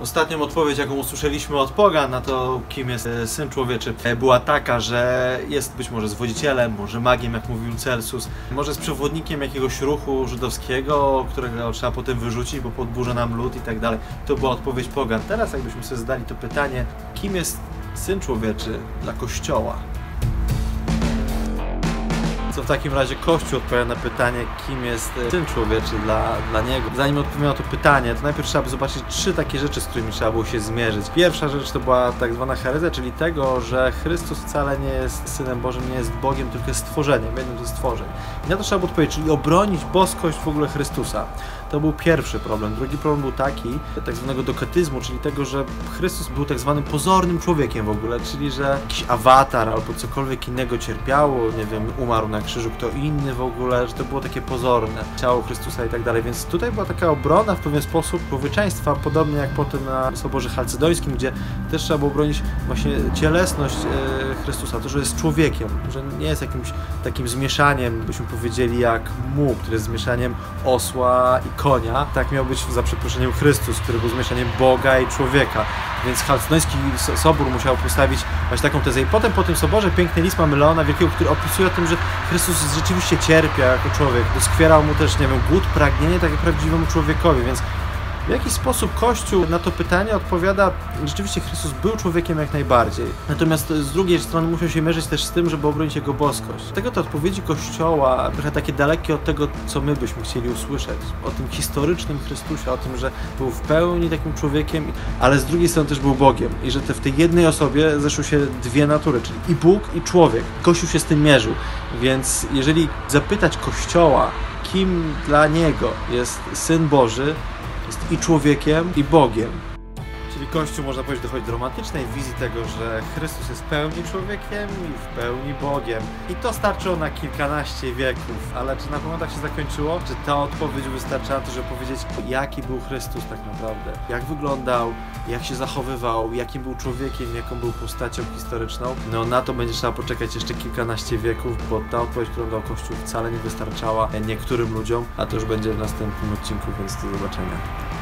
Ostatnią odpowiedź, jaką usłyszeliśmy od Pogan na to, kim jest e, Syn Człowieczy, e, była taka, że jest być może zwodzicielem, może magiem, jak mówił Celsus, może jest przewodnikiem jakiegoś ruchu żydowskiego, którego trzeba potem wyrzucić, bo podburza nam lud i tak dalej. To była odpowiedź Pogan. Teraz jakbyśmy sobie zadali to pytanie, kim jest Syn Człowieczy dla Kościoła? Co w takim razie Kościół odpowiada na pytanie, kim jest e, Syn Człowieczy dla, dla Niego. Zanim odpowiem na to pytanie, to najpierw trzeba by zobaczyć trzy takie rzeczy, z którymi trzeba było się zmierzyć. Pierwsza rzecz to była tak zwana herezja, czyli tego, że Chrystus wcale nie jest Synem Bożym, nie jest Bogiem, tylko jest stworzeniem, jednym ze stworzeń. I na to trzeba było odpowiedzieć, czyli obronić boskość w ogóle Chrystusa. To był pierwszy problem. Drugi problem był taki, tak zwanego doketyzmu, czyli tego, że Chrystus był tak zwanym pozornym człowiekiem w ogóle, czyli że jakiś awatar albo cokolwiek innego cierpiało, nie wiem, umarł na kto inny w ogóle, że to było takie pozorne, ciało Chrystusa i tak dalej. Więc tutaj była taka obrona w pewien sposób człowieczeństwa, podobnie jak potem na Soborze Chalcedońskim, gdzie też trzeba było bronić właśnie cielesność e, Chrystusa, to, że jest człowiekiem, że nie jest jakimś takim zmieszaniem, byśmy powiedzieli, jak mu, który jest zmieszaniem osła i konia. Tak miał być za przeproszeniem Chrystus, który był zmieszaniem Boga i człowieka. Więc Chalcedoński so- Sobór musiał postawić właśnie taką tezę. I potem po tym Soborze piękny list mamy Leona Wielkiego, który opisuje o tym, że Chrystus rzeczywiście cierpiał jako człowiek. Doskwierał mu też, nie wiem, głód, pragnienie, tak jak prawdziwemu człowiekowi, więc w jaki sposób Kościół na to pytanie odpowiada, rzeczywiście Chrystus był człowiekiem jak najbardziej. Natomiast z drugiej strony musiał się mierzyć też z tym, żeby obronić jego boskość. Dlatego te odpowiedzi Kościoła, trochę takie dalekie od tego, co my byśmy chcieli usłyszeć. O tym historycznym Chrystusie, o tym, że był w pełni takim człowiekiem, ale z drugiej strony też był Bogiem. I że te, w tej jednej osobie zeszły się dwie natury, czyli i Bóg, i człowiek. Kościół się z tym mierzył. Więc jeżeli zapytać Kościoła, kim dla Niego jest Syn Boży, jest i człowiekiem, i Bogiem. Kościół, można powiedzieć, dochodzi do romantycznej wizji tego, że Chrystus jest w pełni człowiekiem i w pełni Bogiem. I to starczyło na kilkanaście wieków, ale czy na pewno tak się zakończyło? Czy ta odpowiedź wystarcza na to, żeby powiedzieć, jaki był Chrystus tak naprawdę? Jak wyglądał, jak się zachowywał, jakim był człowiekiem, jaką był postacią historyczną? No na to będzie trzeba poczekać jeszcze kilkanaście wieków, bo ta odpowiedź, którą dał Kościół wcale nie wystarczała niektórym ludziom, a to już będzie w następnym odcinku, więc do zobaczenia.